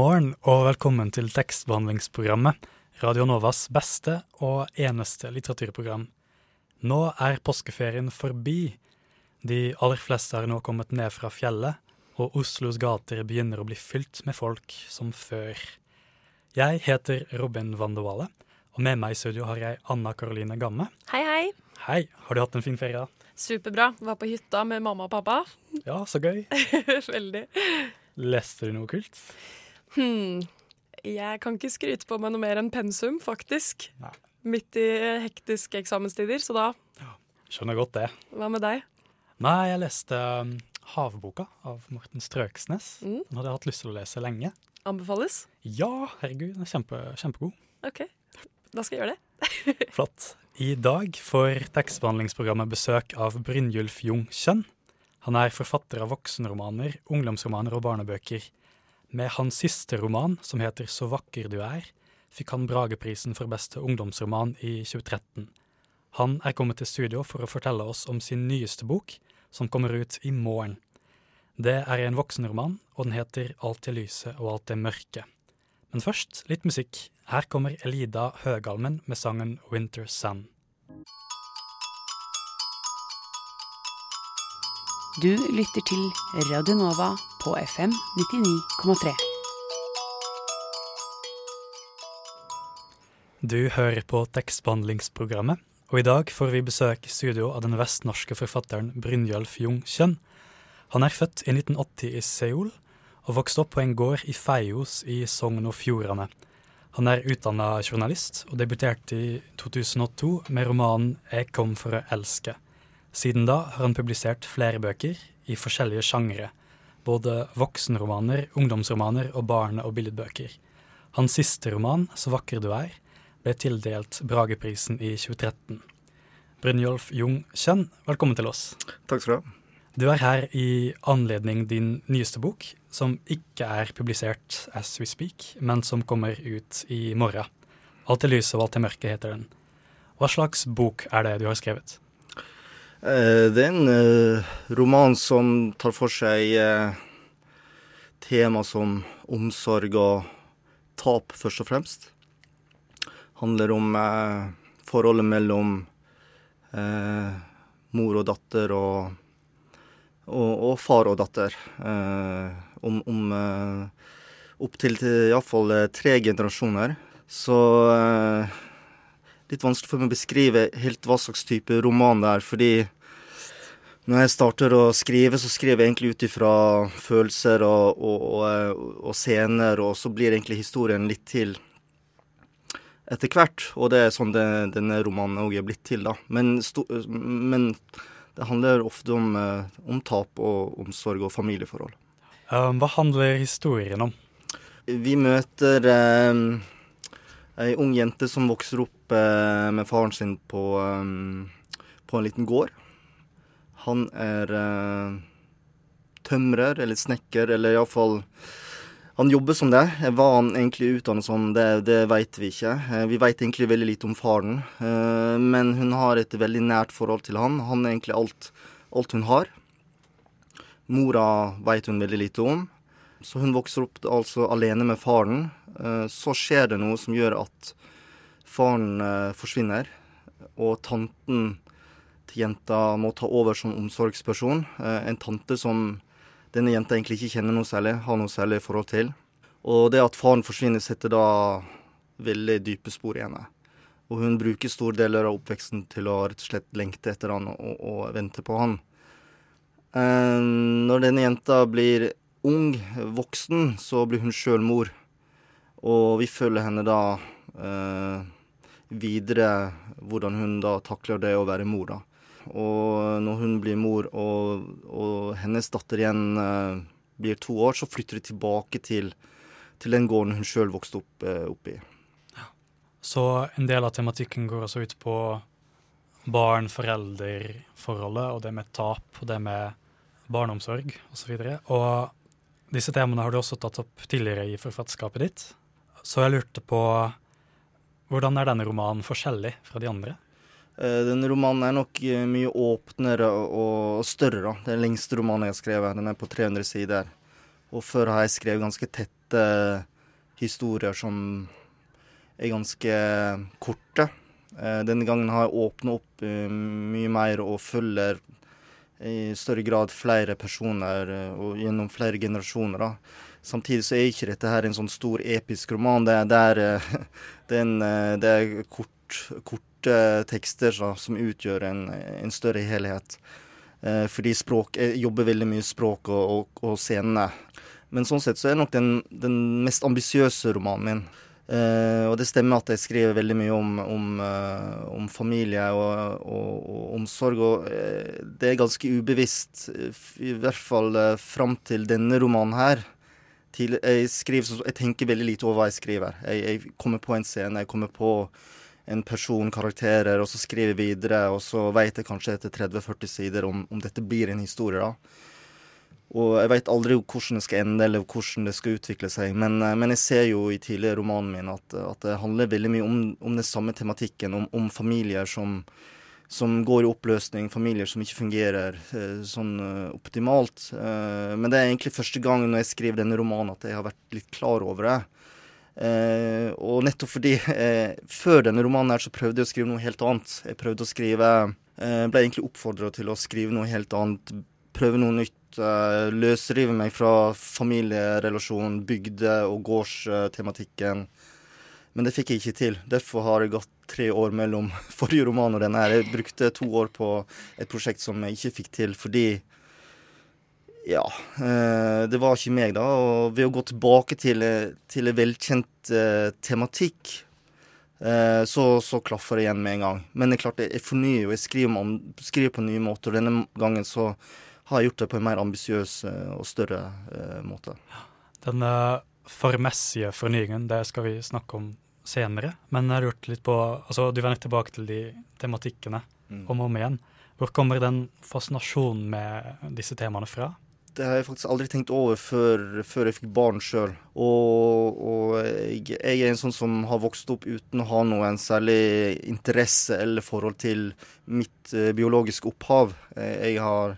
Morgen og velkommen til tekstbehandlingsprogrammet, Radio Novas beste og eneste litteraturprogram. Nå er påskeferien forbi. De aller fleste har nå kommet ned fra fjellet, og Oslos gater begynner å bli fylt med folk som før. Jeg heter Robin Vandewale, og med meg i studio har jeg Anna Karoline Gamme. Hei, hei. Hei, har du hatt en fin ferie? Superbra. Var på hytta med mamma og pappa. Ja, så gøy. Veldig. Leste du noe kult? Hmm. Jeg kan ikke skryte på meg noe mer enn pensum, faktisk. Nei. Midt i hektiske eksamenstider, så da ja, Skjønner godt det. Hva med deg? Nei, jeg leste um, Havboka av Morten Strøksnes. Mm. Den hadde jeg hatt lyst til å lese lenge. Anbefales? Ja, herregud, den er kjempe, kjempegod. OK. Da skal jeg gjøre det. Flott. I dag får tekstbehandlingsprogrammet besøk av Brynjulf Jung Kjønn. Han er forfatter av voksenromaner, ungdomsromaner og barnebøker. Med hans siste roman, som heter Så vakker du er, fikk han Brageprisen for beste ungdomsroman i 2013. Han er kommet til studio for å fortelle oss om sin nyeste bok, som kommer ut i morgen. Det er en voksenroman, og den heter Alt det lyse og alt det mørke. Men først litt musikk. Her kommer Elida Høgalmen med sangen Winter Sun. Du lytter til Radio Nova på FM 99,3. Du hører på tekstbehandlingsprogrammet, og i dag får vi besøk i studio av den vestnorske forfatteren Brynjolf Jung Kjønn. Han er født i 1980 i Seoul, og vokste opp på en gård i Feios i Sogn og Fjordane. Han er utdanna journalist, og debuterte i 2002 med romanen Jeg kom for å elske. Siden da har han publisert flere bøker i forskjellige sjangre, både voksenromaner, ungdomsromaner og barne- og billedbøker. Hans siste roman, Så vakker du er, ble tildelt Brageprisen i 2013. Brynjolf Jung Kjønn, velkommen til oss. Takk skal du ha. Du er her i anledning din nyeste bok, som ikke er publisert as we speak, men som kommer ut i morgen. Alt til lyset og alt til mørke heter den. Hva slags bok er det du har skrevet? Eh, Det er en eh, roman som tar for seg eh, tema som omsorg og tap, først og fremst. Handler om forholdet mellom mor og datter og, og, og far og datter. Om om opptil iallfall tre generasjoner. Så litt vanskelig for meg å beskrive helt hva slags type roman det er, fordi når jeg starter å skrive, så skriver jeg egentlig ut ifra følelser og, og, og, og scener, og så blir egentlig historien litt til etter hvert. Og det er sånn det, denne romanen òg er blitt til, da. Men, sto, men det handler ofte om, eh, om tap og omsorg og familieforhold. Um, hva handler historien om? Vi møter eh, ei ung jente som vokser opp eh, med faren sin på, eh, på en liten gård. Han er eh, tømrer eller snekker, eller iallfall Han jobber som det. Hva han egentlig utdannet som, det, det veit vi ikke. Eh, vi veit egentlig veldig lite om faren, eh, men hun har et veldig nært forhold til han. Han er egentlig alt, alt hun har. Mora veit hun veldig lite om. Så hun vokser opp altså alene med faren. Eh, Så skjer det noe som gjør at faren eh, forsvinner, og tanten til jenta må ta over som omsorgsperson. Eh, En tante som denne jenta egentlig ikke kjenner noe særlig, har noe særlig forhold til. Og det at faren forsvinner, setter da veldig dype spor i henne. Og hun bruker store deler av oppveksten til å rett og slett lengte etter han og, og vente på han. Eh, Når denne jenta blir ung, voksen, så blir hun sjøl mor. Og vi følger henne da eh, videre hvordan hun da takler det å være mor, da. Og når hun blir mor, og, og hennes datter igjen eh, blir to år, så flytter de tilbake til, til den gården hun sjøl vokste opp, eh, opp i. Så en del av tematikken går også ut på barn-forelder-forholdet, og det med tap, og det med barneomsorg osv. Og, så og disse temaene har du også tatt opp tidligere i forfatterskapet ditt. Så jeg lurte på hvordan er denne romanen forskjellig fra de andre? Eh, denne romanen er nok eh, mye åpnere og større. Det er den lengste romanen jeg har skrevet. Den er på 300 sider. Og før har jeg skrevet ganske tette historier som er ganske korte. Eh, denne gangen har jeg åpna opp mye mer og følger i større grad flere personer og gjennom flere generasjoner. da. Samtidig så er ikke dette her en sånn stor episk roman. Det, det, er, det er, en, det er kort, korte tekster så, som utgjør en, en, større helhet. Eh, fordi språk, jeg jobber veldig mye språk og, og, og scenene. Men sånn sett så er det nok den, den mest ambisiøse romanen min. Eh, og det stemmer at jeg skriver veldig mye om, om, om familie og, og, og, omsorg. Og det er ganske ubevisst, i hvert fall fram til denne romanen her til, jeg, skriver, jeg, tenker veldig lite over hva jeg skriver. Jeg, jeg, kommer på en scene, jeg kommer på en person, karakterer, og så skriver jeg videre. Og så vet jeg kanskje etter 30-40 sider om, om, dette blir en historie. da. Og jeg vet aldri hvordan det skal ende, eller hvordan det skal utvikle seg. Men, eh, men jeg ser jo i tidligere romanen min at, at, det handler veldig mye om, om den samme tematikken, om, om familier som som går i oppløsning, familier som ikke fungerer eh, sånn eh, optimalt. Eh, men det er egentlig første gang når jeg skriver denne romanen at jeg har vært litt klar over det. Og nettopp fordi før denne romanen her så prøvde jeg å skrive noe helt annet. Jeg prøvde å skrive Ble egentlig oppfordra til å skrive noe helt annet, prøve noe nytt. løsrive meg fra familierelasjon, bygde- og gårdstematikken. Men det fikk jeg ikke til. Derfor har det gått tre år mellom forrige roman og denne. Jeg brukte to år på et prosjekt som jeg ikke fikk til fordi ja, eh, det var ikke meg, da. Og ved å gå tilbake til, til en velkjent eh, tematikk, eh, så, så klaffer det igjen med en gang. Men det er klart, jeg fornyer og jeg skriver, skriver, på nye måter. Og denne gangen så har jeg gjort det på en mer ambisiøs og større måte. Den formessige fornyingen, det skal vi snakke om senere. Men jeg lurte lurt litt på altså Du vender tilbake til de tematikkene mm. om og om igjen. Hvor kommer den fascinasjonen med disse temaene fra? Det har jeg faktisk aldri tenkt over før, før jeg fikk barn sjøl. Og, og jeg, jeg, er en sånn som har vokst opp uten å ha noen særlig interesse eller forhold til mitt eh, biologiske opphav. Jeg, jeg, har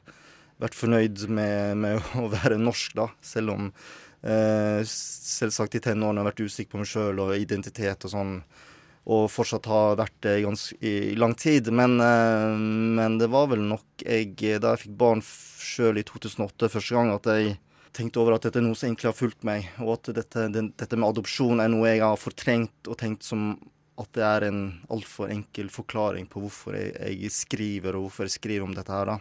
vært fornøyd med, med å være norsk, da, selv om Eh, selvsagt i tenårene har vært usikker på meg sjøl og identitet og sånn. Og fortsatt har vært det i, ganske, i, lang tid. Men, eh, men, det var vel nok jeg, da jeg fikk barn sjøl i 2008 første gang, at jeg tenkte over at dette er noe som egentlig har fulgt meg. Og at dette, det, dette med adopsjon er noe jeg har fortrengt og tenkt som at det er en altfor enkel forklaring på hvorfor jeg, jeg, skriver, og hvorfor jeg skriver om dette her. da.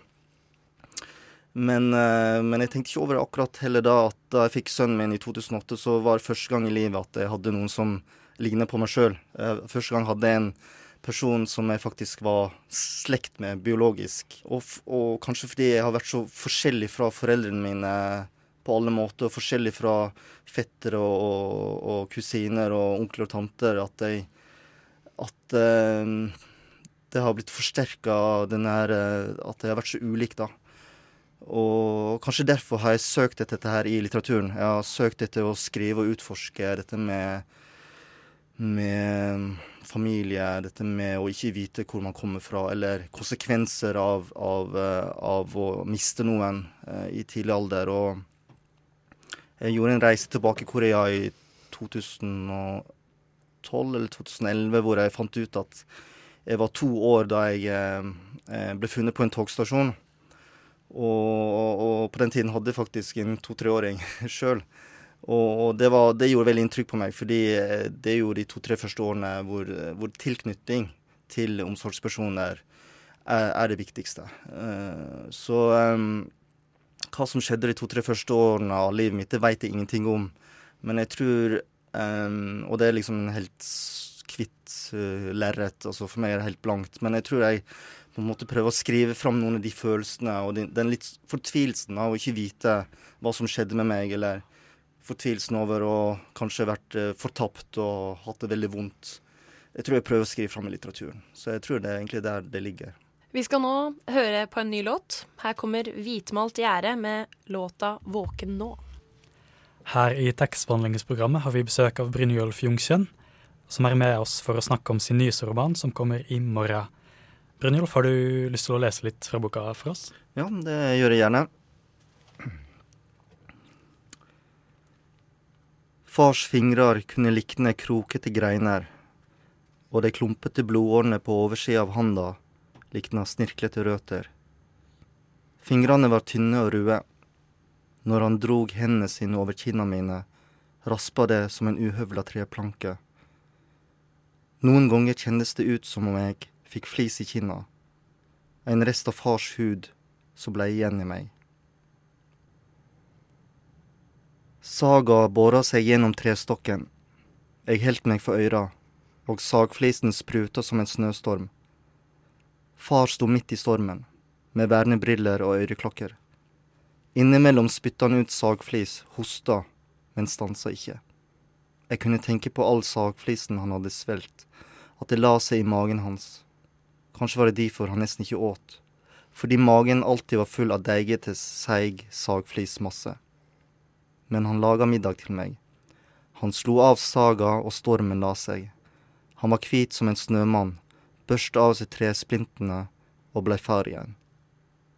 Men, eh, men, jeg tenkte ikke over det akkurat heller da at da jeg fikk sønnen min i 2008, så var det første gang i livet at jeg hadde noen som ligner på meg sjøl. Eh, første gang hadde jeg en person som jeg faktisk var slekt med biologisk. Og, og, kanskje fordi jeg har vært så forskjellig fra foreldrene mine på alle måter, og forskjellig fra fettere og, og, og, kusiner og onkler og tanter, at jeg At uh, det har blitt forsterka, den her At jeg har vært så ulik, da. Og kanskje derfor har jeg søkt etter dette her i litteraturen. Jeg har søkt etter å skrive og utforske dette med, med familie, dette med å ikke vite hvor man kommer fra, eller konsekvenser av, av, eh, av å miste noen uh, i tidlig alder. Og jeg gjorde en reise tilbake i Korea i 2012 eller 2011, hvor jeg fant ut at jeg var to år da jeg uh, ble funnet på en togstasjon. Og, og, på den tiden hadde jeg faktisk en to-treåring sjøl. Og, det, var, det, gjorde veldig inntrykk på meg, fordi eh, det er jo de to-tre første årene hvor, hvor, tilknytning til omsorgspersoner er, er det viktigste. Uh, så um, hva som skjedde de to-tre første årene av livet mitt, det vet jeg ingenting om. Men jeg tror um, Og det er liksom helt kvitt uh, lerret, altså for meg er det helt blankt. Men jeg tror jeg på en måte prøve å skrive fram noen av de følelsene og den, den litt fortvilelsen av å ikke vite hva som skjedde med meg, eller fortvilelsen over å kanskje vært uh, fortapt og hatt det veldig vondt. Jeg tror jeg prøver å skrive fram i litteraturen. Så jeg tror det er egentlig der det ligger. Vi skal nå høre på en ny låt. Her kommer Hvitmalt gjerde med låta 'Våken nå'. Her i tekstbehandlingsprogrammet har vi besøk av Brynjolf Jungkjønn, som er med oss for å snakke om sin nyeste roman, som kommer i morgen. Brynjulf, har du lyst til å lese litt fra boka for oss? Ja, det gjør jeg gjerne. Fars fingrar kunne likne krokete greiner, og de klumpete blodårene på oversida av handa likna snirklete røter. Fingrene var tynne og røde. Når han drog hendene sine over kinna mine, raspa det som en uhøvla treplanke. Noen ganger kjennes det ut som om jeg fikk flis i kinna. En rest av fars hud som blei igjen i meg. Saga bora seg gjennom trestokken. Jeg heldt meg for øyra, og sagflisen spruta som en snøstorm. Far sto midt i stormen, med vernebriller og øreklokker. Innimellom spytta han ut sagflis, hosta, men stansa ikke. Jeg kunne tenke på all sagflisen han hadde svelgt, at det la seg i magen hans. Kanskje var det derfor han nesten ikke åt, fordi magen alltid var full av deigete, seig sagflismasse. Men han laga middag til meg. Han slo av saga, og stormen la seg. Han var hvit som en snømann, børsta av seg tresplintene og blei far igjen.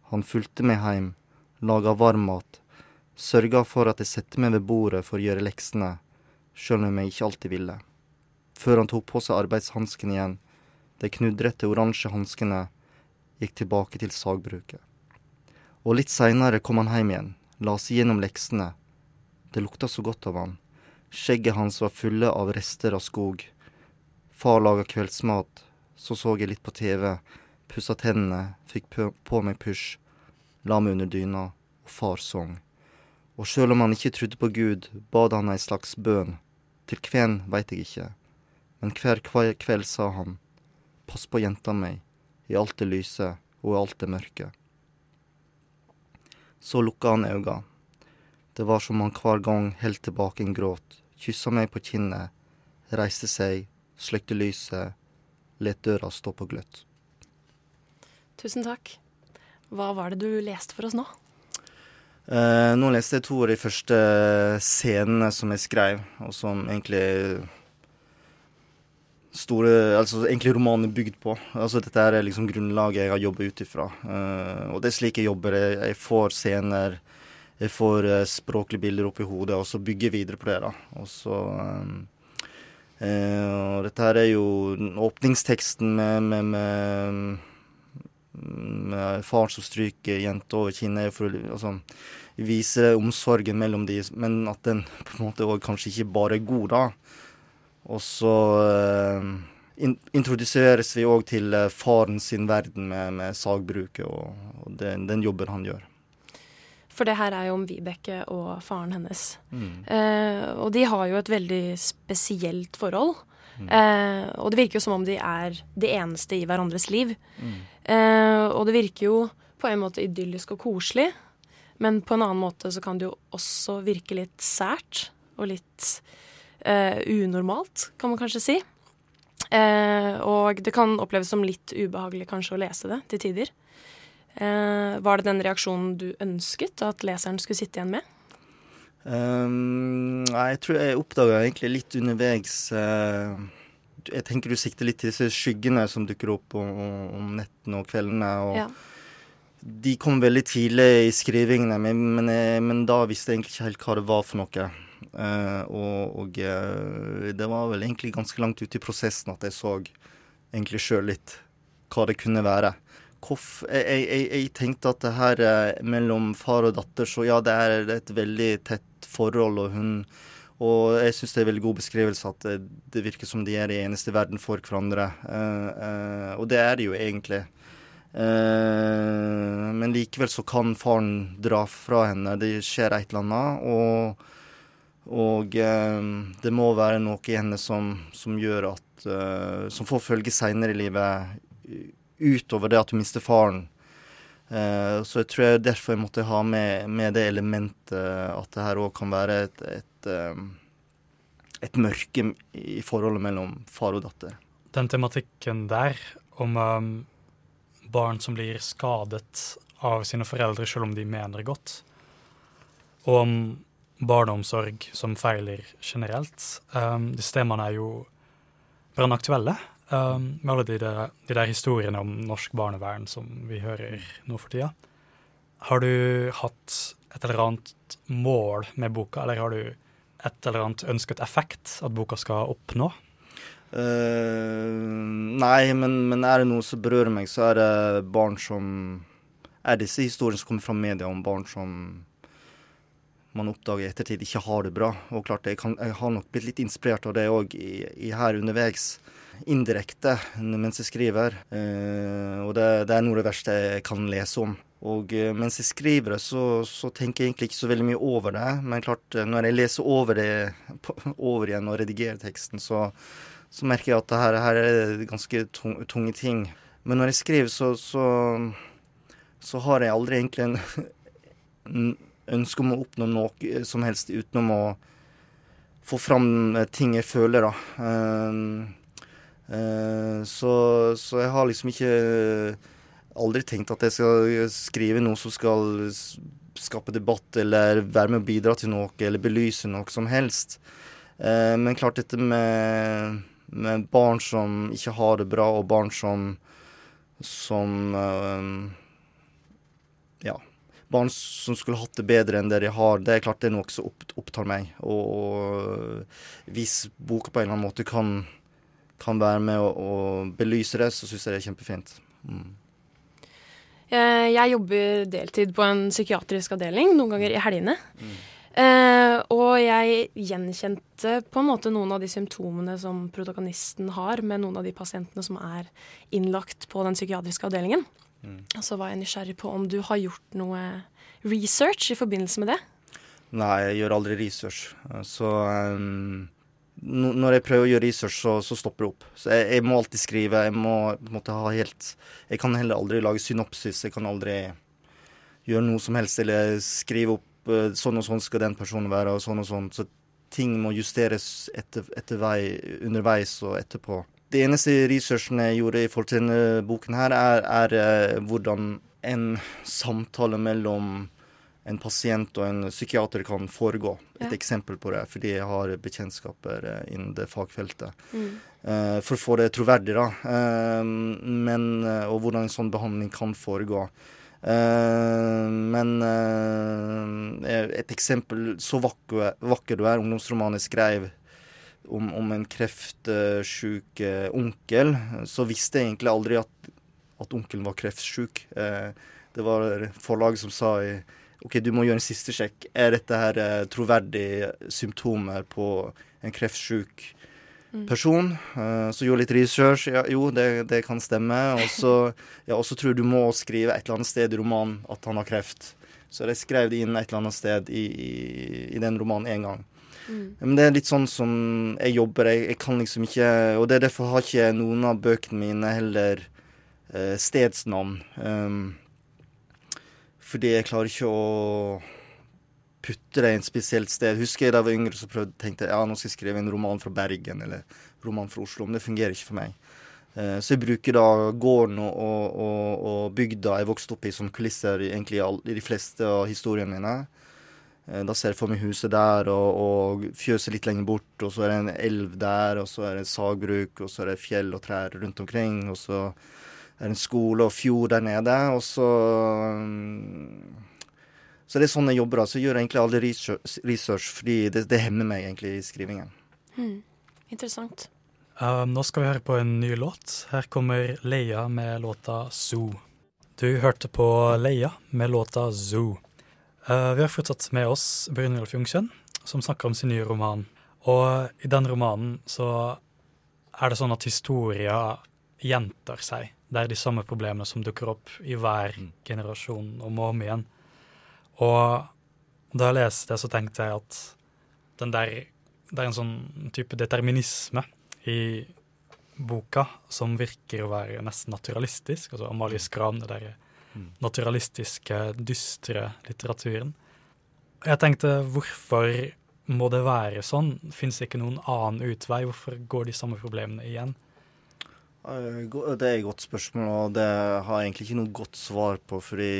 Han fulgte meg heim laga varm mat, sørga for at jeg sette meg ved bordet for å gjøre leksene, sjøl om jeg ikke alltid ville. Før han tok på seg arbeidshansken igjen, de knudrete oransje hanskene gikk tilbake til sagbruket. Og litt seinere kom han hjem igjen, la seg gjennom leksene. Det lukta så godt av han. Skjegget hans var fulle av rester av skog. Far laga kveldsmat, så så jeg litt på TV, pussa tennene, fikk på meg pysj la meg under dyna, og far sang. Og sjøl om han ikke trodde på Gud, bad han ei slags bønn. Til kven veit jeg ikke, men hver kveld sa han, pass på jenta mi, i alt det lyse og i alt det mørke. Så lukka han auga. Det var som han hver gang heldt tilbake en gråt, kyssa meg på kinnet, reiste seg, sløkte lyset, let døra stå på gløtt. Tusen takk. Hva var det du leste for oss nå? Eh, nå leste jeg to av de første scenene som jeg skrev, og som egentlig store, altså egentlig romanen er bygd på. Altså Dette er liksom grunnlaget jeg har jobba ut ifra. Uh, og det er slik jeg jobber. Jeg, jeg får scener, jeg får uh, språklige bilder opp i hodet, og så bygger jeg videre på det. da. Og så um, uh, og dette her er jo åpningsteksten med, med, med med far som stryker jenta over kinnet altså, vise omsorgen mellom de, men at den på en måte kanskje ikke bare er god, da. Og så uh, in introduseres vi òg til uh, faren sin verden med, med sagbruket og, og den, den, jobben han gjør. For det her er jo om Vibeke og faren hennes. Mm. Uh, og de har jo et veldig spesielt forhold. Mm. og det virker jo som om de er det eneste i hverandres liv. Mm. Eh, og det virker jo på en måte idyllisk og koselig, men på en annen måte så kan det jo også virke litt sært og litt eh, unormalt, kan man kanskje si. Eh, og det kan oppleves som litt ubehagelig kanskje å lese det til tider. Eh, var det den reaksjonen du ønsket at leseren skulle sitte igjen med? Um, jeg tror jeg oppdaga egentlig litt underveis uh, jeg tenker du sikter litt til disse skyggene som dukker opp om, om nettene og kveldene. og ja. De kom veldig tidlig i skrivingene, men, men, men, da visste jeg egentlig ikke helt hva det var for noe. Uh, og, og uh, det var vel egentlig ganske langt ute i prosessen at jeg så egentlig sjøl litt hva det kunne være. Koff, jeg, jeg, jeg, tenkte at det her uh, mellom far og datter, så ja, det er et veldig tett forhold, og hun og jeg syns det er veldig god beskrivelse at det, det, virker som de er de eneste i verden for hverandre. Uh, uh, og det er de jo egentlig. Uh, men likevel så kan faren dra fra henne. Det skjer et eller annet. Og, og det må være noe i henne som, som gjør at Som får følge seinere i livet utover det at hun mister faren. Eh, så jeg tror jeg derfor jeg måtte ha med, med det elementet at det her òg kan være et, et, eh, et, mørke i forholdet mellom far og datter. Den tematikken der om um, barn som blir skadet av sine foreldre selv om de mener godt, og om barneomsorg som feiler generelt, um, disse temaene er jo brannaktuelle. Um, med alle de der, de der, historiene om norsk barnevern som vi hører nå for tida. Har du hatt et eller annet mål med boka, eller har du et eller annet ønsket effekt at boka skal oppnå? Uh, nei, men, men, er det noe som berører meg, så er det barn som Er disse historiene som kommer fra media om barn som man oppdager i ettertid ikke har det bra. Og klart, jeg, kan, jeg har nok blitt litt inspirert av det òg her underveis indirekte mens jeg skriver. Eh, og det, det, er noe av det verste jeg kan lese om. Og eh, mens jeg skriver det, så, så, tenker jeg egentlig ikke så veldig mye over det. Men klart, eh, når jeg leser over det over igjen og redigerer teksten, så, så merker jeg at det her, er ganske tunge ting. Men når jeg skriver, så, så, så har jeg aldri egentlig en ønske om å oppnå noe som helst utenom å få fram ting jeg føler, da. Um, Eh, så, så, jeg har liksom ikke aldri tenkt at jeg skal skrive noe som skal skape debatt eller være med å bidra til noe eller belyse noe som helst. Eh, men klart dette med, med barn som ikke har det bra, og barn som som eh, barn som skulle hatt det bedre enn det de har, det er klart det er noe som opptar meg. Og hvis boka på en eller annen måte kan kan være med å, belyse det, så syns jeg det er kjempefint. Mm. Eh, jeg jobber deltid på en psykiatrisk avdeling, noen ganger i helgene. Mm. Eh, og jeg gjenkjente på en måte noen av de symptomene som protagonisten har med noen av de pasientene som er innlagt på den psykiatriske avdelingen. Mm. Og så var jeg nysgjerrig på om du har gjort noe research i forbindelse med det? Nei, jeg gjør aldri research. Så um, når jeg prøver å gjøre research, så, så stopper det opp. Så jeg, jeg, må alltid skrive. Jeg må måte, ha helt Jeg kan heller aldri lage synopsis. Jeg kan aldri gjøre noe som helst eller skrive opp uh, sånn og sånn skal den personen være, og sånn og sånn. Så ting må justeres etter, etter vei, underveis og etterpå. Det eneste researchen jeg gjorde i forhold til denne boken her, er, er uh, hvordan en samtale mellom en pasient og en psykiater kan foregå. Et ja. eksempel på det, fordi jeg har bekjentskaper eh, innen det fagfeltet. Mm. Uh, for å få det troverdig, da. Uh, men, uh, og hvordan en sånn behandling kan foregå. men et eksempel Så vakker, vakker du er, ungdomsromanen skrev om, om en kreftsjuk onkel, så visste jeg egentlig aldri at, at onkelen var kreftsjuk. det var forlaget som sa OK, du må gjøre en siste sjekk. Er dette her eh, troverdige symptomer på en kreftsjuk mm. person? Mm. så gjorde litt research. Ja, jo, det, det kan stemme. Og så ja, tror jeg du må skrive et eller annet sted i romanen at han har kreft. Så jeg skrev det inn et eller annet sted i, i, i den romanen én gang. Mm. Men det er litt sånn som jeg jobber. Jeg, jeg, kan liksom ikke Og det er derfor har ikke noen av bøkene mine heller eh, stedsnavn. Um, fordi jeg klarer ikke å putte det i en spesielt sted. Husker jeg da jeg var yngre så prøvde, tenkte jeg ja, nå skal jeg skrive en roman fra Bergen eller roman fra Oslo. Men det fungerer ikke for meg. Eh, så jeg bruker da gården og, og, og, og bygda jeg vokste opp i som kulisser egentlig i de fleste av historiene mine. Eh, da ser jeg for meg huset der og, og fjøset litt lenger bort, og så er det en elv der, og så er det sagbruk, og så er det fjell og trær rundt omkring, og så er det en skole og fjord der nede. Og så mm, Så det er sånn jeg jobber. Så jeg gjør egentlig aldri research, research fordi det, det, hemmer meg egentlig i skrivingen. Hmm. Interessant. Uh, nå skal vi høre på en ny låt. Her kommer Leia med låta Zoo. Du hørte på Leia med låta Zoo. Uh, vi har fortsatt med oss Brynjolf Jungkjønn, som snakker om sin nye roman. Og i den romanen så er det sånn at historia gjentar seg. Det er de samme problemene som dukker opp i hver mm. generasjon om og om igjen. Og da jeg leste det, så tenkte jeg at den der, det er en sånn type determinisme i boka, som virker å være nesten naturalistisk. Altså Amalie Skram, det derre mm. Naturalistiske, dystre litteraturen. Jeg tenkte, hvorfor må det være sånn? Fins det ikke noen annen utvei? Hvorfor går de samme problemene igjen? Eh, det er et godt spørsmål, og det har jeg egentlig ikke noe godt svar på, fordi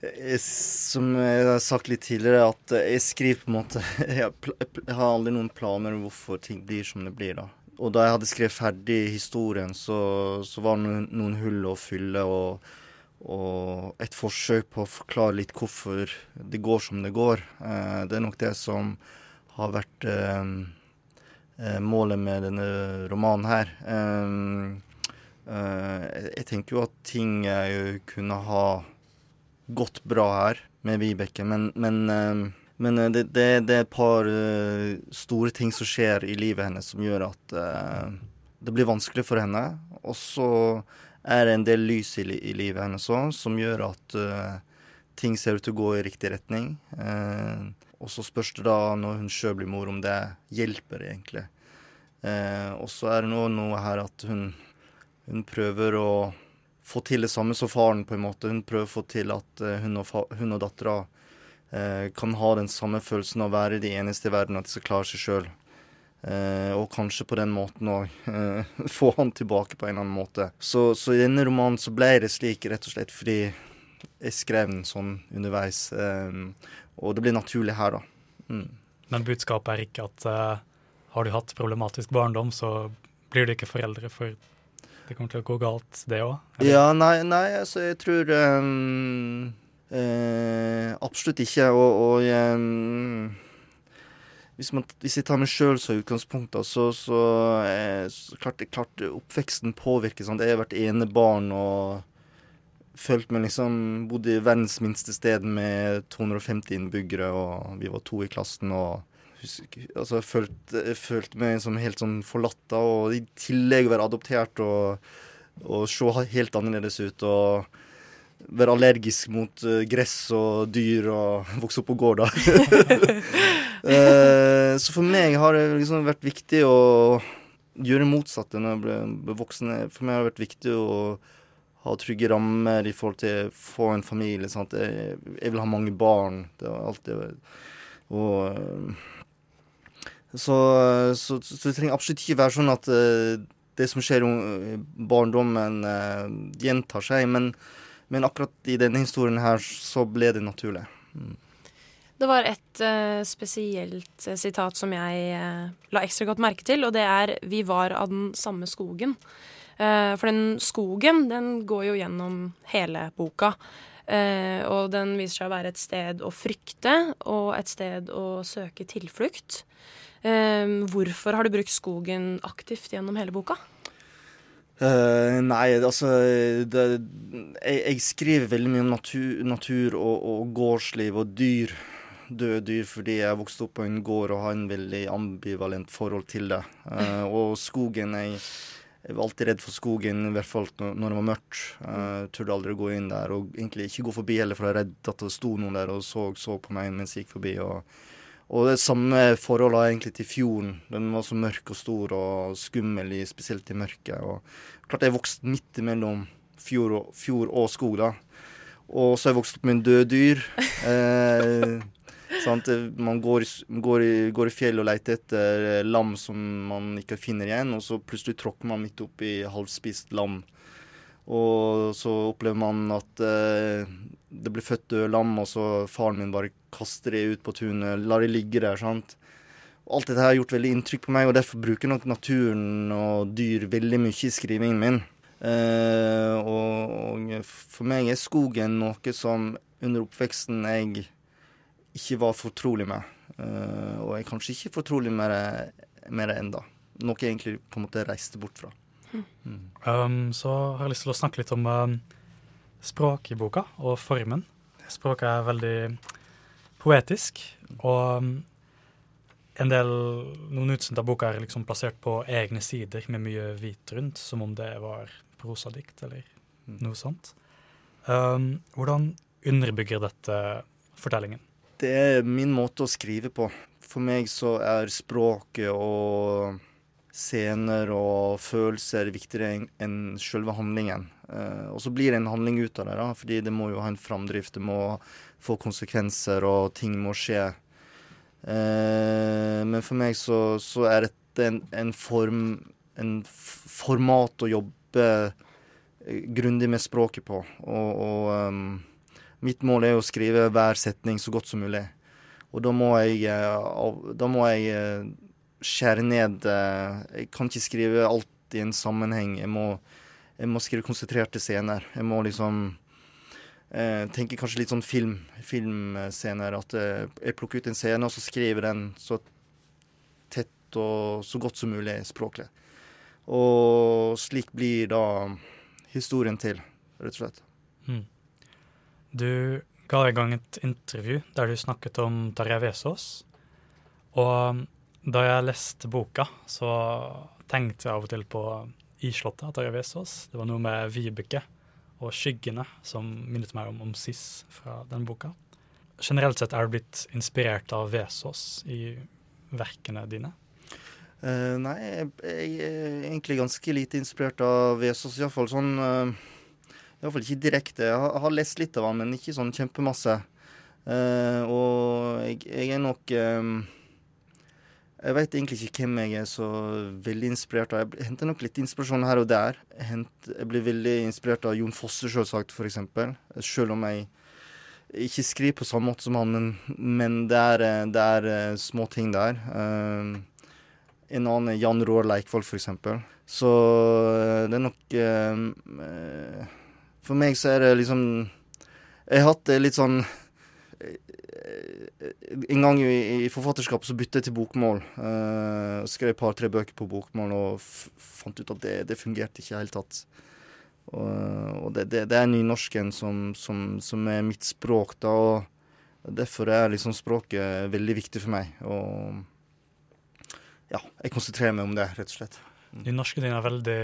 jeg, som jeg har sagt litt tidligere, at jeg skriver på en måte Jeg, har aldri noen planer om hvorfor ting blir som det blir, da. Og da jeg hadde skrevet ferdig historien, så, så var det noen, noen, hull å fylle. Og, og et forsøk på å forklare litt hvorfor det går som det går. Eh, det er nok det som har vært eh, eh målet med denne romanen her. Jeg tenker jo at ting kunne ha gått bra her med Vibeke, men, men men det, det, er et par store ting som skjer i livet hennes som gjør at det blir vanskelig for henne. Og så er en del lys i, i livet hennes òg som gjør at uh, ting ser ut til å gå i riktig retning. og så spørs det da, når hun sjøl blir mor, om det hjelper, egentlig. og så er det nå noe her at hun, hun prøver å få til det samme som faren, på en måte. Hun prøver å få til at hun og, hun og dattera kan ha den samme følelsen av å være de eneste i verden, at de skal klare seg sjøl. Eh, og kanskje på den måten òg eh, få han tilbake på en eller annen måte. Så, så, i denne romanen så ble det slik rett og slett fordi jeg skrev den sånn underveis. og det blir naturlig her, da. Mm. Men budskapet er ikke at har du hatt problematisk barndom, så blir du ikke foreldre, for det kommer til å gå galt, det òg? Ja, nei, nei, altså jeg tror um Eh, absolutt ikke. Og, og jeg, hvis, man, hvis, jeg tar meg sjøl som utgangspunkt, så, så, eh, så klart, klart oppveksten påvirker. Sant? Jeg har vært enebarn og følt meg liksom Bodd i verdens minste sted med 250 innbyggere, og vi var to i klassen. og altså, jeg følte, jeg følte meg som helt sånn forlatt, og i tillegg være adoptert og, og se helt annerledes ut. og være allergisk mot uh, gress og dyr og vokse opp på gård, uh, så for meg har det liksom vært viktig å gjøre motsatte når jeg ble voksen. For meg har det vært viktig å ha trygge rammer i forhold til å få en familie. Sant? Jeg, vil ha mange barn. Det har alltid Og uh, så, så, så, det trenger absolutt ikke være sånn at det som skjer i barndommen, gjentar seg. men men akkurat i denne historien her så ble det naturlig. Mm. Det var et uh, spesielt uh, sitat som jeg uh, la ekstra godt merke til, og det er 'Vi var av den samme skogen'. for den skogen, den går jo gjennom hele boka. og den viser seg å være et sted å frykte, og et sted å søke tilflukt. hvorfor har du brukt skogen aktivt gjennom hele boka? Uh, nei, altså det, jeg, jeg, skriver veldig mye om natur, natur og, og, gårdsliv og dyr. Døde dyr fordi jeg vokste opp på en gård og har en veldig ambivalent forhold til det. Uh, og skogen jeg, jeg, var alltid redd for skogen, i hvert fall når det var mørkt. Uh, turde aldri å gå inn der, og egentlig ikke gå forbi heller, for jeg var redd at det sto noen der og så, så på meg mens jeg gikk forbi. og og det samme forholdet egentlig til fjorden. Den var så mørk og stor og skummel, spesielt i mørket. Og klart jeg vokste midt imellom fjord og, fjord og skog, da. Og så har jeg vokst opp med en død dyr. Eh, sant? Man går, går, går i fjell og leter etter lam som man ikke finner igjen, og så plutselig tråkker man midt oppi halvspist lam. Og så opplever man at eh, det blir født døde lam, og så faren min bare kaster det ut på tunet, lar det ligge der. sant? Alt dette har gjort veldig inntrykk på meg, og derfor bruker nok naturen og dyr veldig mye i skrivingen min. Eh, og, og, for meg er skogen noe som under oppveksten jeg ikke var fortrolig med. Eh, og jeg er kanskje ikke fortrolig med det, med det enda. Noe jeg egentlig på en måte reiste bort fra. Mm. Um, så har jeg lyst til å snakke litt om um, språk i boka, og formen. Språket er veldig poetisk, og um, en del, noen utsnitt av boka er liksom plassert på egne sider med mye hvit rundt, som om det var prosadikt eller mm. noe sånt. Um, hvordan underbygger dette fortellingen? Det er min måte å skrive på. For meg så er språket og scener og følelser viktigere enn selve handlingen. Uh, og så blir det en handling ut av det, da, fordi det må jo ha en framdrift. Det må få konsekvenser, og ting må skje. Uh, men for meg så, så er dette en, en, form En format å jobbe grundig med språket på. Og, og um, mitt mål er å skrive hver setning så godt som mulig. Og da må jeg, da må jeg skjære ned eh, Jeg kan ikke skrive alt i en sammenheng. Jeg må, jeg må skrive konsentrerte scener. Jeg må liksom eh, tenke kanskje litt sånn film, filmscener. At eh, jeg plukker ut en scene, og så skriver den så tett og så godt som mulig språklig. Og slik blir da historien til, rett og slett. Mm. Du ga i gang et intervju der du snakket om Tarjei Vesaas. Og da jeg leste boka, så tenkte jeg av og til på Islottet av Tarjei Vesaas. Det var noe med Vibeke og skyggene som minnet meg om, om Sis fra den boka. Generelt sett er du blitt inspirert av Vesaas i verkene dine? Uh, nei, jeg, er egentlig ganske lite inspirert av Vesaas. Iallfall sånn uh, Iallfall ikke direkte. Jeg har, har, lest litt av han, men ikke sånn kjempemasse. Uh, og jeg, jeg, er nok um, jeg veit egentlig ikke hvem jeg er så veldig inspirert av. Jeg henter nok litt inspirasjon her og der. Jeg, blir veldig inspirert av Jon Fosse, selvsagt, f.eks. Selv om jeg ikke skriver på samme måte som han, men, men det, er, det er eh, små ting der. Uh, en annen er Jan Roar Leikvoll, f.eks. Så uh, det er nok For meg så er det liksom Jeg har hatt det litt sånn en gang i, i forfatterskapet så bytta jeg til bokmål. Uh, skrev et par-tre bøker på bokmål og fant ut at det, det fungerte ikke i det hele tatt. Og, og det, det, det, er nynorsken som, som, som, er mitt språk, da. Og derfor er liksom språket veldig viktig for meg. Og ja, jeg konsentrerer meg om det, rett og slett. Mm. Nynorsken din er veldig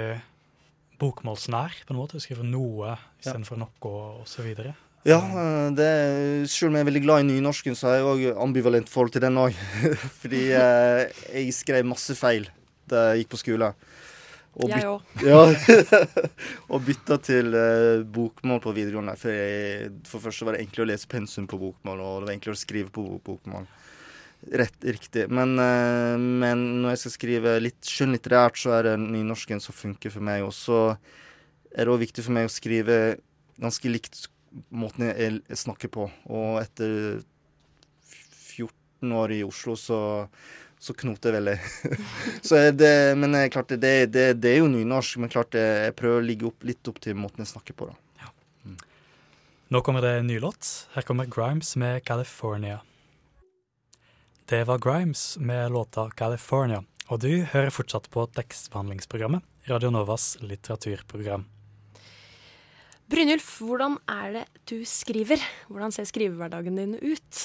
bokmålsnær, på en måte. Du skriver noe istedenfor ja. noe, og så videre. Ja, det, selv om jeg er veldig glad i nynorsken, så har jeg òg ambivalent forhold til den òg. Fordi eh, jeg skrev masse feil da jeg gikk på skole. Og jeg òg. Ja, og bytta til eh, bokmål på videregående. For, jeg, for første var det enklere å lese pensum på bokmål, og det var enklere å skrive på bokmål. Rett, riktig. Men, eh, men når jeg skal skrive litt skjønnlitterært, så er det nynorsken som funker for meg. Og så er det òg viktig for meg å skrive ganske likt måten jeg, snakker på. Og etter 14 år i Oslo, så, så knoter jeg veldig. så det, men klart, det, det, det, er jo nynorsk, men klart jeg prøver å ligge opp, litt opp til måten jeg snakker på. da. Ja. Mm. Nå kommer det en ny låt. Her kommer Grimes med 'California'. Det var Grimes med låta 'California', og du hører fortsatt på tekstbehandlingsprogrammet, Radio Novas litteraturprogram. Brynjulf, hvordan er det du skriver? Hvordan ser skrivehverdagen din ut?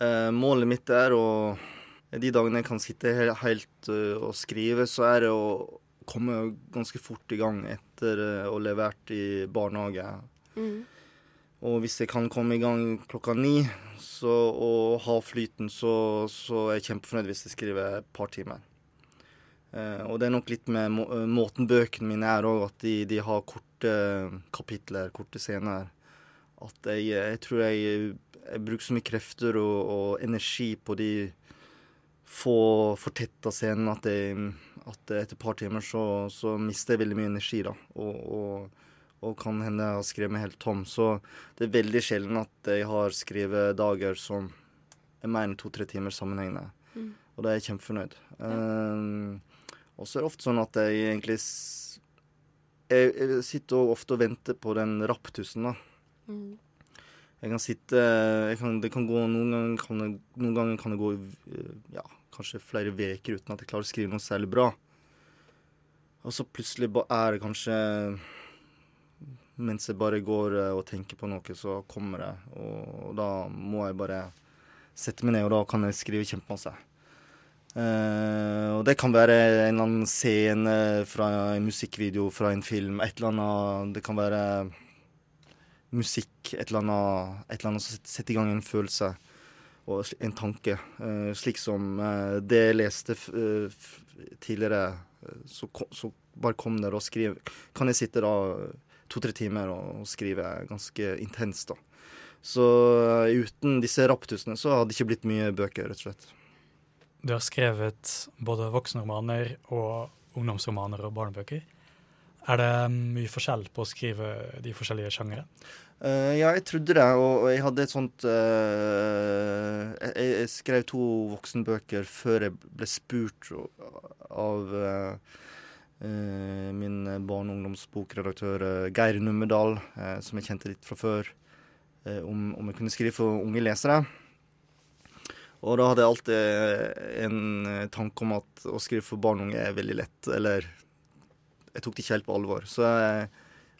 Eh, målet mitt er å De dagene jeg kan sitte helt uh, og skrive, så er det å komme ganske fort i gang etter uh, å ha levert i barnehage. Mm. Og hvis jeg kan komme i gang klokka ni så, og ha flyten, så, så er jeg kjempefornøyd hvis jeg skriver et par timer. Uh, og det er nok litt med må måten bøkene mine er òg, at de, de, har korte kapitler, korte scener. At jeg, jeg tror jeg, jeg, bruker så mye krefter og, og energi på de få fortetta scenene at, at etter et par timer så, så, mister jeg veldig mye energi, da. Og, og, og kan hende jeg har skrevet meg helt tom. Så det er veldig sjelden at jeg har skrevet dager som er mer enn to-tre timer sammenhengende. Mm. Og da er jeg kjempefornøyd. Ja. Um, og så er det ofte sånn at jeg egentlig jeg, jeg sitter ofte og venter på den rapptussen, da. Mm. Jeg kan sitte jeg kan, Det kan gå Noen ganger kan det, noen ganger kan det gå ja, kanskje flere uker uten at jeg klarer å skrive noe særlig bra. Og så plutselig er det kanskje Mens jeg bare går eh, og tenker på noe, så kommer det. Og, og da må jeg bare sette meg ned, og da kan jeg skrive kjempemasse. Uh, og det kan være en eller annen scene fra en musikkvideo fra en film. Et eller annet Det kan være musikk. Et eller annet, et eller annet som setter i gang en følelse. og en tanke. Uh, slik som uh, det jeg leste tidligere, så, så, bare kom der og skriv. Kan jeg sitte da to-tre timer og skrive ganske intenst, da. Så uten disse raptusene så hadde det ikke blitt mye bøker, rett og slett. Du har skrevet både voksenromaner og ungdomsromaner og barnebøker. Er det mye forskjell på å skrive de forskjellige sjangere? Uh, ja, jeg trodde det, og, jeg hadde et sånt uh, jeg, jeg, skrev to voksenbøker før jeg ble spurt av uh, min barne- og ungdomsbokredaktør Geir Nummedal, som jeg kjente litt fra før, om, om jeg kunne skrive for unge lesere. Og da hadde jeg alltid en tanke om at å skrive for barn og unge er veldig lett, eller jeg tok det ikke helt på alvor. Så jeg,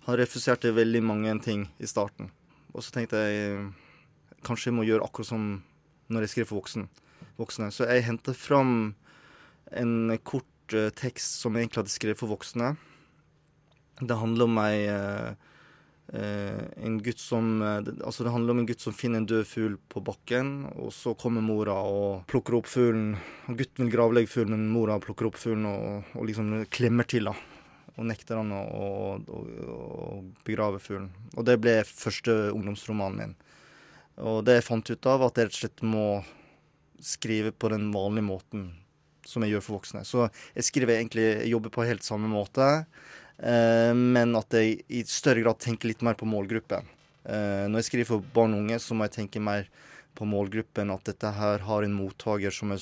han refuserte veldig mange ting i starten. Og så tenkte jeg kanskje jeg må gjøre akkurat som når jeg skriver for voksen, voksne. Så jeg hentet fram en kort tekst som jeg egentlig hadde skrevet for voksne. Det handler om ei en gutt som Altså, det handler om en gutt som finner en død fugl på bakken, og så kommer mora og plukker opp fuglen. Gutten vil gravlegge fuglen, men mora plukker opp fuglen og, og liksom klemmer til. da og nekter han å, å, å, begrave fuglen. Og det ble første ungdomsromanen min. Og det jeg fant ut av, at jeg rett og slett må skrive på den vanlige måten som jeg gjør for voksne. Så jeg skriver egentlig, jeg jobber på helt samme måte, eh, men at jeg i større grad tenker litt mer på målgruppen. Eh, når jeg skriver for barn og unge, så må jeg tenke mer på målgruppen, at dette her har en mottaker som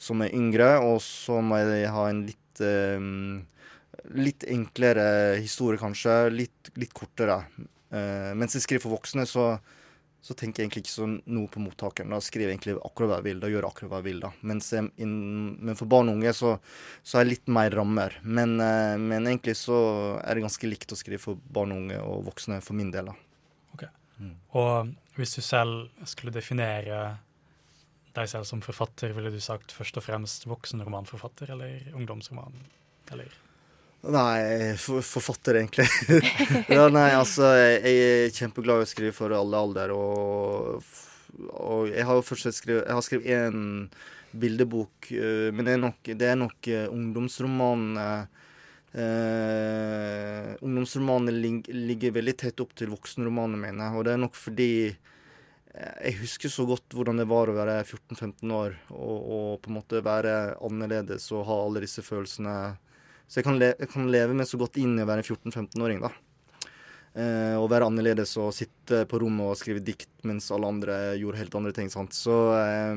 som er yngre, og så må jeg ha en litt eh, litt enklere historie, kanskje. Litt, litt kortere. Mens jeg skriver for voksne, så, så, tenker jeg egentlig ikke så noe på mottakeren. Da skriver jeg egentlig akkurat hva jeg vil. Da gjør jeg akkurat hva jeg vil. da. Mens jeg, in, men for barn og unge så, så er det litt mer rammer. Men, uh, men, egentlig så er det ganske likt å skrive for barn og unge og voksne for min del. da. Ok. Mm. Og hvis du selv skulle definere deg selv som forfatter, ville du sagt først og fremst voksenromanforfatter eller ungdomsroman? Eller? Nei, forfatter, egentlig. ja, nei, altså, jeg er kjempeglad i å skrive for alle alder, og, og jeg har jo først skrevet Jeg har skrevet én bildebok, uh, men det er nok, det er nok ungdomsromanene uh, Ungdomsromanene lig, ligger veldig tett opp til voksenromanene mine, og det er nok fordi jeg husker så godt hvordan det var å være 14-15 år og, og, på en måte være annerledes og ha alle disse følelsene så jeg kan, le jeg kan leve meg så godt inn i å være en 14-15-åring, da. Eh, og være annerledes og sitte på rommet og skrive dikt mens alle andre gjorde helt andre ting. sant? Så, eh,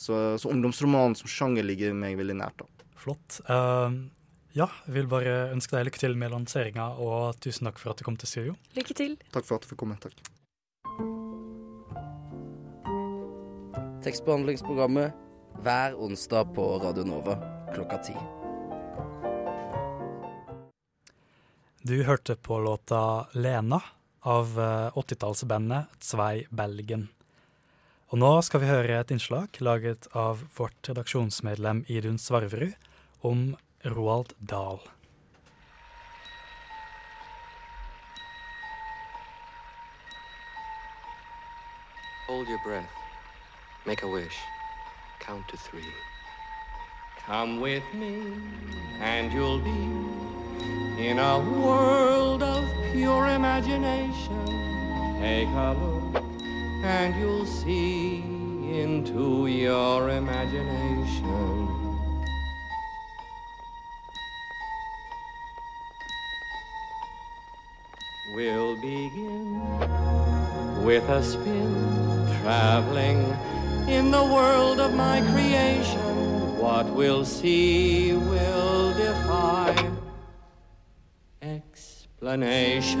så, så ungdomsromanen som sjanger ligger meg veldig nært. da. Flott. Uh, ja, jeg vil bare ønske deg lykke til med lanseringa, og tusen takk for at du kom til studio. Lykke til. Takk for at du fikk komme. Takk. Tekstbehandlingsprogrammet hver onsdag på Radio Nova klokka ti. Du hørte på låta 'Lena' av 80-tallsbandet eh, Zwei Belgen. Og nå skal vi høre et innslag laget av vårt redaksjonsmedlem Idun Svarverud om Roald Dahl. Hold your breath. Make a wish. Count to three. Come with me, and you'll be in a world of pure imagination. Take a look and you'll see into your imagination. We'll begin with a spin, traveling in the world of my creation. What we'll see will defy explanation.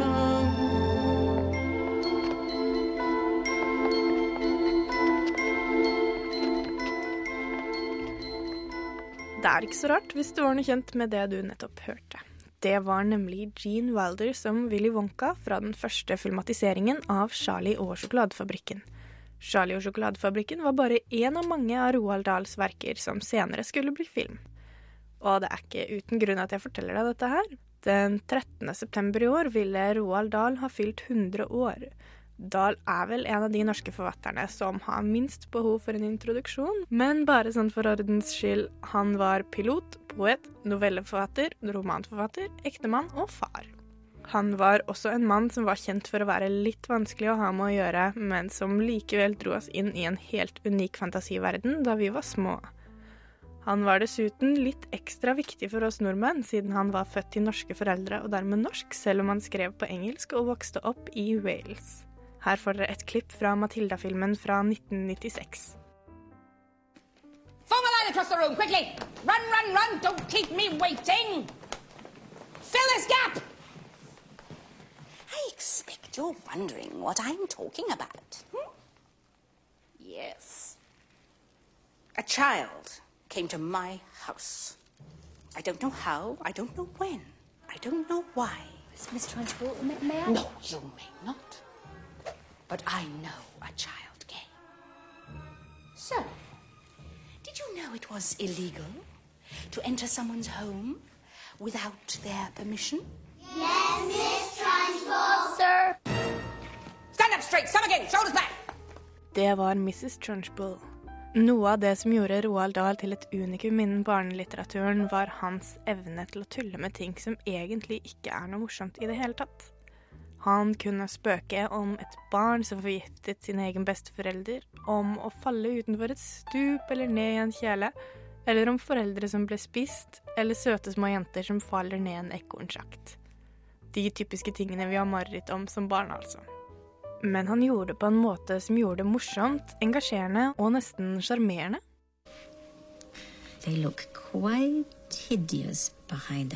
Det er ikke så rart hvis du var noe kjent med det du nettopp hørte. Det var nemlig Gene Wilder som Willy Wonka fra den første filmatiseringen av Charlie og sjokoladefabrikken. Charlie og sjokoladefabrikken var bare én av mange av Roald Dahls verker som senere skulle bli film. Og det er ikke uten grunn at jeg forteller deg dette her. Den 13. september i år ville Roald Dahl ha fylt 100 år. Dahl er vel en av de norske forfatterne som har minst behov for en introduksjon, men bare sånn for ordens skyld, han var pilot, poet, novelleforfatter, romanforfatter, ektemann og far. Han var også en mann som var kjent for å være litt vanskelig å ha med å gjøre, men som likevel dro oss inn i en helt unik fantasiverden da vi var små. Han var dessuten litt ekstra viktig for oss nordmenn, siden han var født til norske foreldre og dermed norsk, selv om han skrev på engelsk og vokste opp i Wales. Her får dere et klipp fra Matilda-filmen fra 1996. Form a line across the room, quickly! Run, run, run! Don't keep me waiting! Fill this gap! I expect you're wondering what I'm talking about. Hmm? Yes. A child came to my house. I don't know how, I don't know when, I don't know why. Is Miss Trunchbull, may, may I? No, you may not. But I know a child came. So, did you know it was illegal to enter someone's home without their permission? Yes, Miss Trunchbull. Sir. Stand up straight, some again, shoulders back. There var Mrs. Trunchbull. Noe av det som gjorde Roald Dahl til et unikum innen barnelitteraturen, var hans evne til å tulle med ting som egentlig ikke er noe morsomt i det hele tatt. Han kunne spøke om et barn som forgiftet sin egen besteforelder, om å falle utenfor et stup eller ned i en kjele, eller om foreldre som ble spist, eller søte små jenter som faller ned en ekornsjakt. De typiske tingene vi har mareritt om som barn, altså. Men han gjorde det på en måte som gjorde det morsomt, engasjerende og nesten sjarmerende. They look quite hideous behind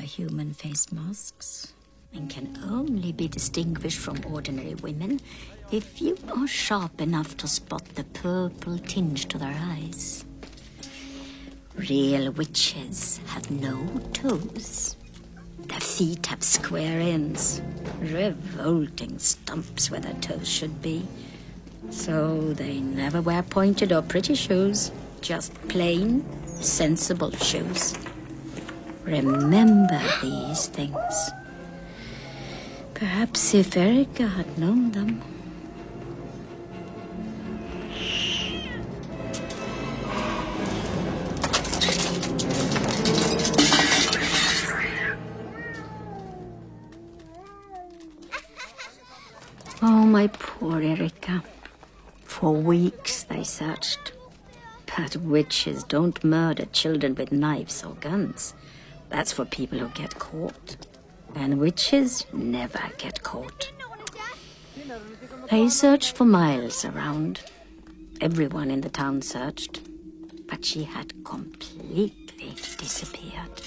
and can only be distinguished from ordinary women if you are sharp enough to spot the purple tinge to their eyes. Real witches have no toes. Their feet have square ends, revolting stumps where their toes should be. So they never wear pointed or pretty shoes, just plain, sensible shoes. Remember these things. Perhaps if Erica had known them. My poor Erica. For weeks they searched. But witches don't murder children with knives or guns. That's for people who get caught. And witches never get caught. They searched for miles around. Everyone in the town searched. But she had completely disappeared.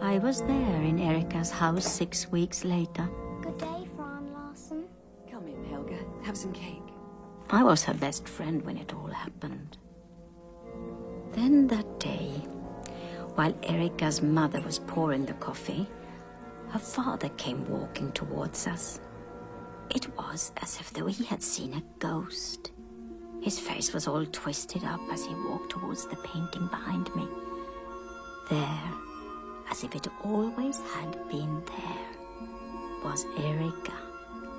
I was there in Erika's house six weeks later. Good day, Fran Larson. Come in, Helga. Have some cake. I was her best friend when it all happened. Then that day, while Erika's mother was pouring the coffee, her father came walking towards us. It was as if though he had seen a ghost. His face was all twisted up as he walked towards the painting behind me. There, as if it always had been there, was Erika,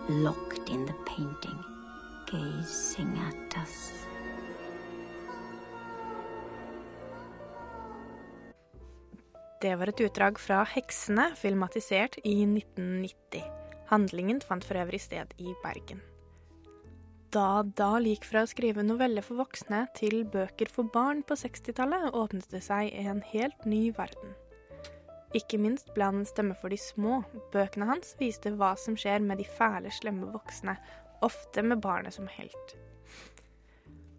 locked in the painting, gazing at us. Det var et utdrag fra Heksene, filmatisert i 1990. Handlingen fant for øvrig sted i Bergen. Da Dahl gikk fra å skrive noveller for voksne til bøker for barn på 60-tallet, åpnet det seg en helt ny verden. Ikke minst ble han en stemme for de små. Bøkene hans viste hva som skjer med de fæle, slemme voksne, ofte med barnet som helt.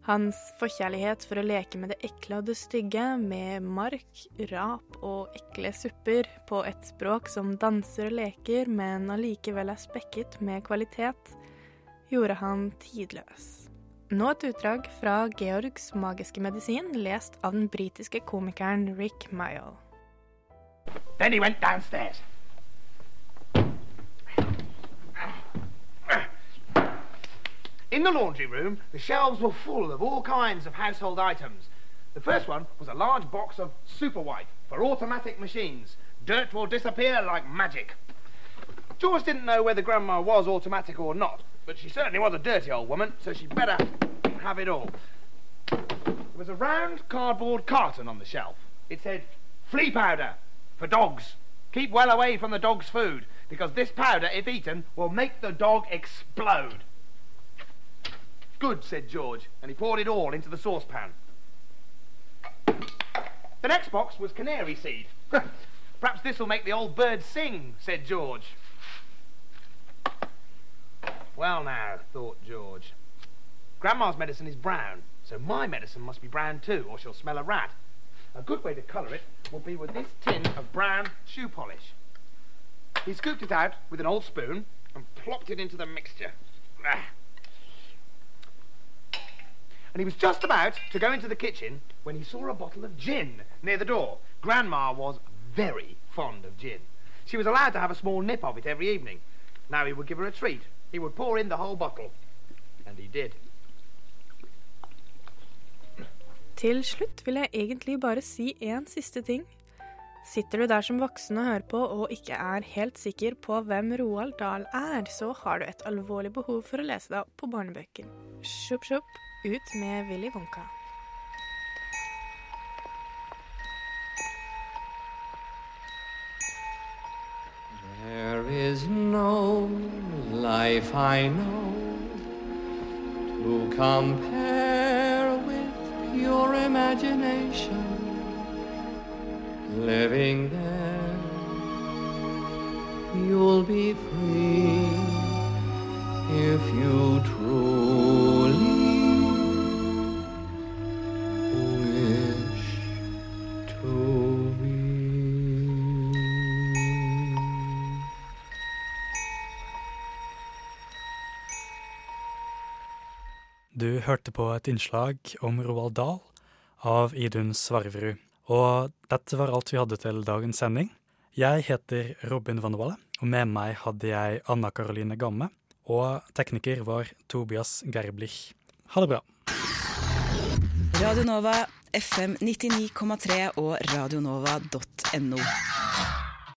Hans forkjærlighet for å leke med det ekle og det stygge, med mark, rap og ekle supper, på et språk som danser og leker, men allikevel er spekket med kvalitet, gjorde han tidløs. Nå et utdrag fra Georgs magiske medisin, lest av den britiske komikeren Rick Mayall. Then he went downstairs. In the laundry room, the shelves were full of all kinds of household items. The first one was a large box of Super White for automatic machines. Dirt will disappear like magic. George didn't know whether Grandma was automatic or not, but she certainly was a dirty old woman, so she'd better have it all. There was a round cardboard carton on the shelf. It said, flea powder for dogs. Keep well away from the dog's food, because this powder, if eaten, will make the dog explode. Good, said George, and he poured it all into the saucepan. The next box was canary seed. Perhaps this will make the old bird sing, said George. Well, now, thought George. Grandma's medicine is brown, so my medicine must be brown too, or she'll smell a rat. A good way to colour it will be with this tin of brown shoe polish. He scooped it out with an old spoon and plopped it into the mixture. Ah. And he was just about to go into the kitchen when he saw a bottle of gin near the door. Grandma was very fond of gin. She was allowed to have a small nip of it every evening. Now he would give her a treat. He would pour in the whole bottle. And he did. Til slutt vil jeg egentlig bare si én siste ting. Sitter du der som voksen og hører på og ikke er helt sikker på hvem Roald Dahl er, så har du et alvorlig behov for å lese deg opp på barnebøker. Sjupp, sjupp, ut med Willy Wonka. There is no life I know to compare pure imagination. Living there, you'll be free if you truly hørte på et innslag om Roald Dahl av Idun Svarverud. Og dette var alt vi hadde til dagens sending. Jeg heter Robin Vannevalle, og med meg hadde jeg Anna Karoline Gamme. Og tekniker var Tobias Gerblich. Ha det bra. Radio Nova, FM 99,3 og radionova.no.